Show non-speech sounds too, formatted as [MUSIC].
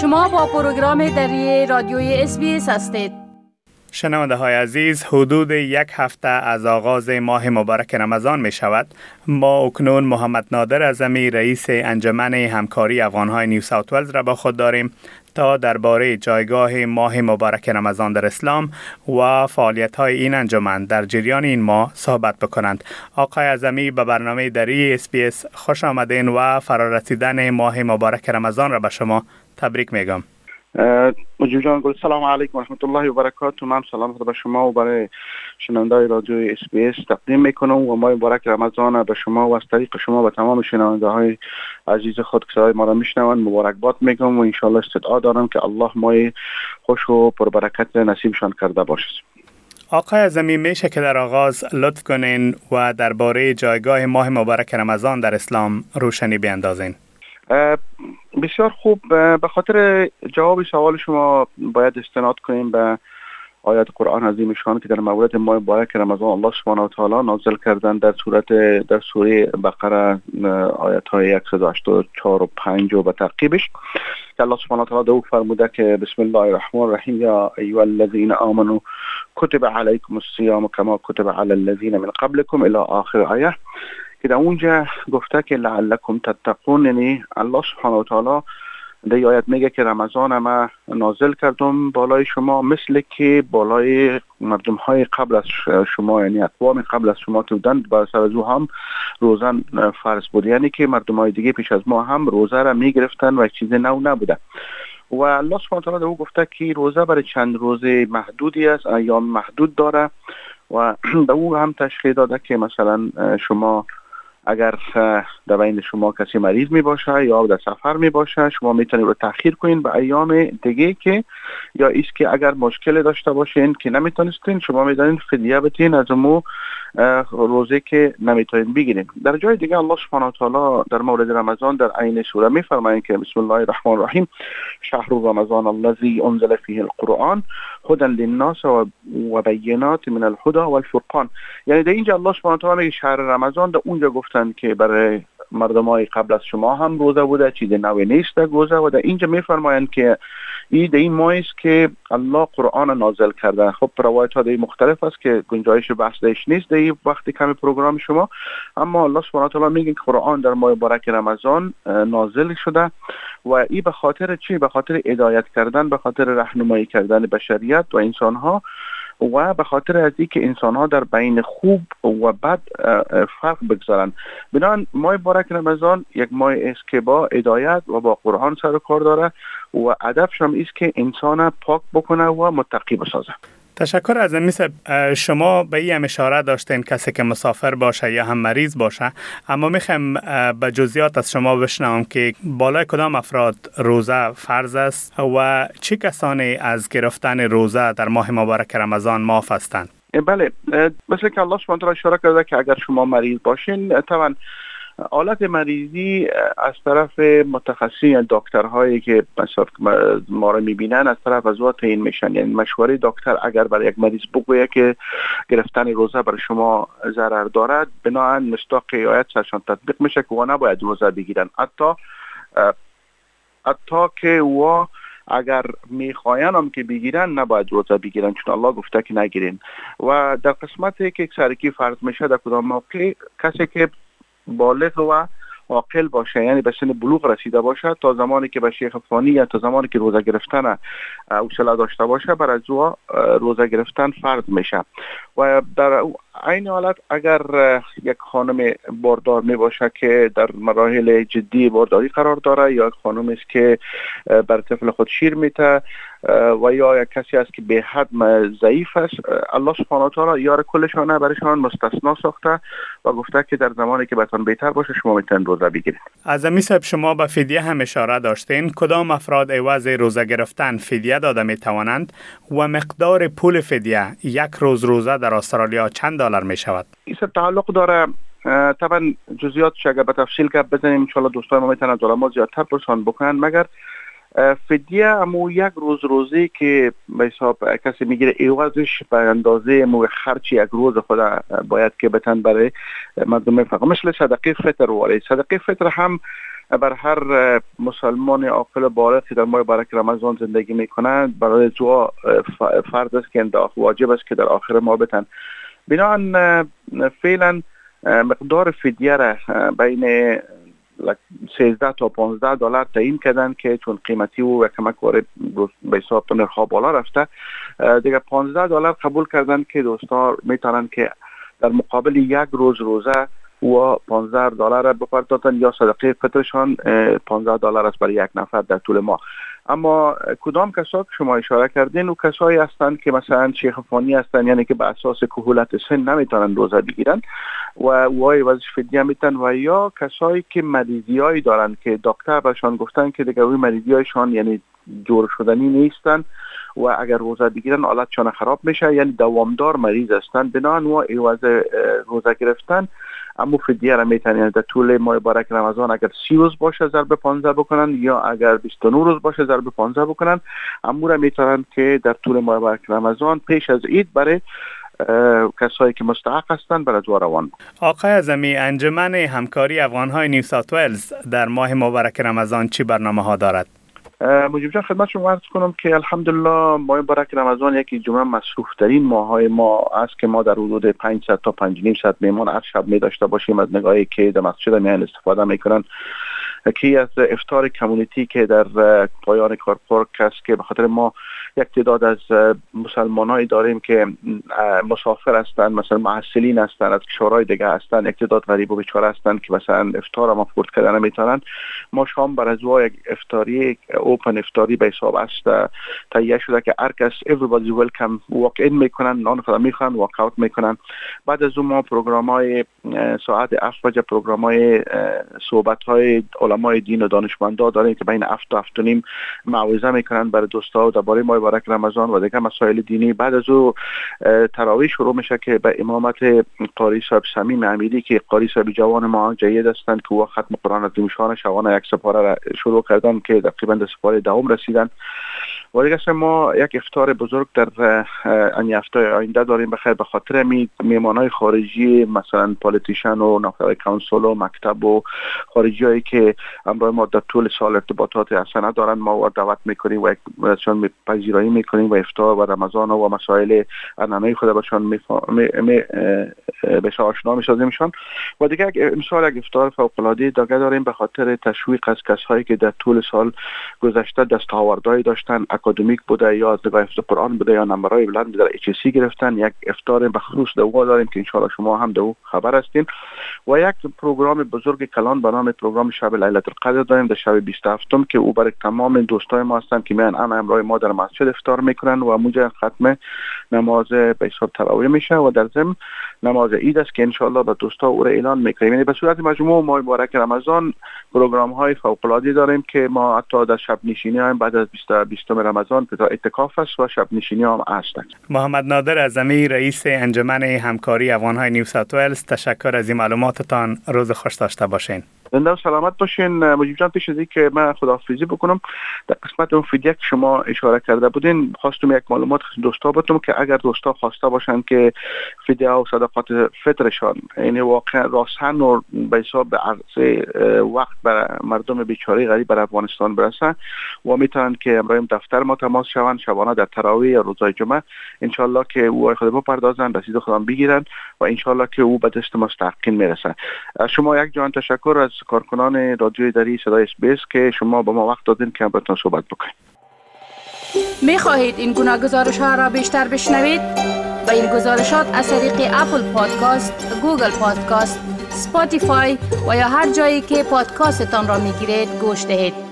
شما با پروگرام دری رادیوی اس هستید. شنونده های عزیز حدود یک هفته از آغاز ماه مبارک رمضان می شود ما اکنون محمد نادر اعظمی رئیس انجمن همکاری افغانهای نیو ساوت ولز را با خود داریم تا درباره جایگاه ماه مبارک رمضان در اسلام و فعالیت های این انجمن. در جریان این ماه صحبت بکنند. آقای اعظمی به برنامه دری اس بی اس خوش آمدین و فرارسیدن ماه مبارک رمضان را به شما تبریک میگم. مجیب جان گل سلام علیکم و رحمت الله و برکاته من سلام به شما و برای شنونده رادیو اس بی اس تقدیم می‌کنم و ماه مبارک رمضان به شما و از طریق شما و تمام شنونده های عزیز خود که صدای ما را میشنوند مبارکباد میگم و انشاءالله استدعا دارم که الله ماه خوش و پربرکت نصیبشان کرده باشد. آقای اعظمی میشه که در آغاز لطف کنین و درباره جایگاه ماه مبارک رمضان در اسلام روشنی بیندازین بسیار خوب. به خاطر جواب سوال شما باید استناد کنیم به آیات قرآن عظیمشان که در مورد ماه مبارک رمضان الله سبحانه و تعالی نازل کردن در صورت در سوره بقره آیات های 184 و 5 و به تعقیبش که الله سبحانه و تعالی دو فرموده که بسم الله الرحمن الرحیم یا ایها الذین آمنوا کتب علیکم الصیام کما کتب علی الذین من قبلكم الى آخر آیه. که در اونجا گفته که لعلکم تتقون یعنی الله سبحانه و تعالی در آیت میگه که رمضان ما نازل کردم بالای شما مثل که بالای مردم های قبل از شما یعنی اقوام قبل از شما بودند بر سر از هم روزن فرض بود. یعنی که مردم های دیگه پیش از ما هم روزه را می‌گرفتن و چیز نو نبوده. و الله سبحانه تعالی او گفته که روزه برای چند روزه محدودی است ایام محدود داره. و [CLEARS THROAT] به او هم تشخیص داده که مثلا شما اگر در بین شما کسی مریض می باشه یا در سفر می باشه شما می‌تونید رو تاخیر کنین به ایام دیگه که یا ایست که اگر مشکل داشته باشین که نمی‌تونستین شما می‌دانین فدیه بتین از مو روزه که نمی‌تونین بگیرین. در جای دیگه الله سبحانه و در مورد رمضان در عین سوره میفرمایند که بسم الله الرحمن الرحیم شهر رمضان الذي انزل فيه القرآن هدى للناس و بینات من الهدى والفرقان. یعنی در اینجا الله سبحانه و تعالی میگه شهر رمضان در اونجا گفتن که برای مردم های قبل از شما هم روزه بوده چیز نوی نیست و در اینجا میفرمایند که این در این ماه است که الله قرآن نازل کرده. خب روایت ها مختلف است که گنجایش بحث دهش نیست در این وقتی کمی پروگرام شما. اما الله سبحانه تعالی میگه که قرآن در ماه مبارک رمضان نازل شده و این به خاطر چی؟ به خاطر هدایت کردن به خاطر رهنمایی کردن بشریت و انسان ها و به خاطر از اینکه انسان ها در بین خوب و بد فرق بگذارن. بنان ماه بارک رمضان یک ماه است که با هدایت و با قرآن سر کار داره و هدفش هم است که انسان پاک بکنه و متقی بسازه. تشکر از میس شما به این هم اشاره داشتین کسی که مسافر باشه یا هم مریض باشه. اما می‌خوایم به جزیات از شما بشنوم که بالای کدام افراد روزه فرض است و چه کسانی از گرفتن روزه در ماه مبارک رمضان معاف هستند؟ بله مثل که الله سبحانه اشاره کرده که اگر شما مریض باشین طبعا حالت مریضی از طرف متخصصین دکترهایی که ما رو می‌بینن از طرف از این میشن. یعنی مشوره دکتر اگر برای یک مریض بگویه که گرفتن روزه برای شما ضرر دارد بناهن مستاق آیت سرشان تطبیق میشه که و نباید روزه بگیرن. حتی حتی که و اگر می‌خواین هم که بگیرن نباید روزه بگیرن چون الله گفته که نگیرین. و در قسمتی که سرکی فرض میشه در کدام موقع؟ کسی که بالغ و عاقل باشه. یعنی به سن بلوغ رسیده باشه تا زمانی که به شیخ فانی یا تا زمانی که روزه گرفتن حوصله داشته باشه بر از روزه گرفتن فرض میشه. و در این حالت اگر یک خانم باردار می باشه که در مراحل جدی بارداری قرار داره یا یک خانم است که بر طفل خود شیر میته و یا یک کسی است که به حد ضعیف است الله سبحانه و تعالی یار کلشانه برایشان مستثنا ساخته و گفته که در زمانی که بهتون بهتر باشه شما می‌تونید روزه بگیرید. از صاحب شما به فدیه هم اشاره داشتین کدام افراد عوض روزه گرفتن فدیه داده می توانند و مقدار پول فدیه یک روز روزه در استرالیا چند دلار می شود این تعلق داره طبعا جزئیات اگر به تفصیل که بزنیم ان دوستان ما می‌تونن از علما زیادتر پرسان بکنن. مگر فدیه امو یک روز روزی که به حساب کسی می‌گیره ایوازش به اندازه امو خرچ یک روز خود باید که بتن برای مردم فقط. مثل صدقه فطر ولی صدقه فطر هم بر هر مسلمان عاقل بالغ که در ماه مبارک رمضان زندگی می‌کنند برای دعا فرض است که واجب است که در آخر ما بتن. بنابراین فعلا مقدار فدیه را بین 13 تا 15 دلار تعیین کردن که چون قیمتی و کمک وارد به حساب نرخ بالا رفته دیگه 15 دلار قبول کردن که دوستا می‌تونن که در مقابل یک روز روزه و 15 دلار بپردازن یا صدقه فطرشان 15 دلار است برای یک نفر در طول ماه. اما کدام کسا که شما اشاره کردین و کسایی هستند که مثلا شیخ فانی هستند یعنی که به اساس کهولت سن نمی‌تونن روزه بگیرن و وای وزش فدیه میتن و یا کسایی که مریضی هایی دارن که دکتر برشان گفتن که دیگه اوی مریضی هایشان یعنی جور شدنی نیستن و اگر روزه بگیرن حالتشان خراب میشه یعنی دوامدار مریض هستند بنان و ایواز روزه گرفتن. اما فدیه را می‌تونن در طول ماه بارک رمضان اگر سی روز باشه ضرب 15 بکنن یا اگر 29 روز باشه ضرب 15 بکنن امو را می‌تونن که در طول ماه بارک رمضان پیش از عید برای کسایی که مستحق هستند برای روان آقای ازمی انجمن همکاری افغانهای نیو ساوت ولز در ماه مبارک رمضان چی برنامه ها دارد؟ مجیب جان خدمت شما عرض کنم که الحمدلله ماه مبارک رمضان یکی جمعه مصروف ترین ماه های ما است که ما در حدود 500 تا 5.500 میمون هر شب می داشته باشیم. از نگاهی که در مسجد میان استفاده می‌کنن. کی از افتار کمونیتی که در پایان کارپارک است که به خاطر ما یک تعداد از مسلمانایی داریم که مسافر هستند مثلا محصلین هستند از کشورهای دیگه هستند یک تعداد غریب و بیچاره هستند که مثلا افتار ما افورد کردن نمی‌تونن ما شام بر از یک افتاری اوپن افتاری به حساب است تهیه شده که هر کس everybody welcome واک این می‌کنن نان خدا می‌خوان واک اوت می‌کنن. بعد از اون ما پروگرام های ساعت 7 بجه پروگرام های صحبت های علمای دین و دانشمندا داریم که بین 7 و 7 نیم موعظه می‌کنن برای دوستا و درباره ماه مبارک رمضان و دیگه مسائل دینی. بعد از او تراویح شروع میشه که به امامت قاری صاحب سمیم امیری که قاری صاحب جوان ما جید هستند که و ختم قرآن از شان شبانه یک سپاره را شروع کردن که تقریبا در سپاره دوم رسیدن. و دیگه ما یک افتار بزرگ در این هفته آینده داریم. بخیر به خاطر می های خارجی مثلا پالیتیشن و ناخدای کانسل و مکتب و خارجی هایی که همراه ما در طول سال ارتباطات حسنه دارن ما دعوت می‌کنیم و چون پذیرایی می‌کنیم و افتار و رمضان و مسائل انانه خود باشان می به آشنا میشان و دیگه امسال یک افتار فوق العاده دیگه داریم به خاطر تشویق از کسایی که در طول سال گذشته دستاوردهایی داشتن اکادمیک بوده یا از نگاه حفظ قرآن بوده یا نمبرهای بلند در HSC گرفتن یک افطار بخصوص دو داریم که انشاءالله شما هم دو خبر هستین. و یک پروگرام بزرگ کلان به نام پروگرام شب لیلت القدر داریم در شب 27 که او برای تمام دوستای ما هستن که میان هم همرای ما در مسجد افطار می‌کنن و موجه ختم نماز به حساب تراویح میشه و در ضمن نماز عید است که انشاءالله به دوستا او را اعلان می‌کنیم. یعنی به صورت مجموع ماه مبارک رمضان پروگرام های فوق العاده داریم که ما حتی در شب نشینی هم بعد از 20 رمضان اعتکاف است و شب نشینی هم هستند محمد نادر اعظمی رئیس انجمن همکاری افغانهای نیو ساوت ولز تشکر از این معلوماتتان. روز خوش داشته باشین. زنده و سلامت باشین. مجیب جان پیش از که من خداحافظی بکنم در قسمت اون فدیه که شما اشاره کرده بودین خواستم یک معلومات دوستا بودم که اگر دوستا خواسته باشن که فدیه و صدقات فطرشان یعنی واقعا راستن و به حساب عرضه وقت بر مردم بیچاره غریب بر افغانستان برسن و می‌تونن که امروز دفتر ما تماس شوند شبانه در تراویح یا روزهای جمعه. انشالله که او خود بپردازن رسید خودم بگیرن و انشالله که او به دست مستحقین می‌رسن شما یک جان تشکر از کارکنان رادیوی دری صدای اسپیس که شما با ما وقت دادین که براتون صحبت بکنیم می خواهید این گناه گزارش ها را بیشتر بشنوید؟ با این گزارشات از طریق اپل پادکاست، گوگل پادکاست، سپاتیفای و یا هر جایی که پادکاستتان را می گیرید گوش دهید.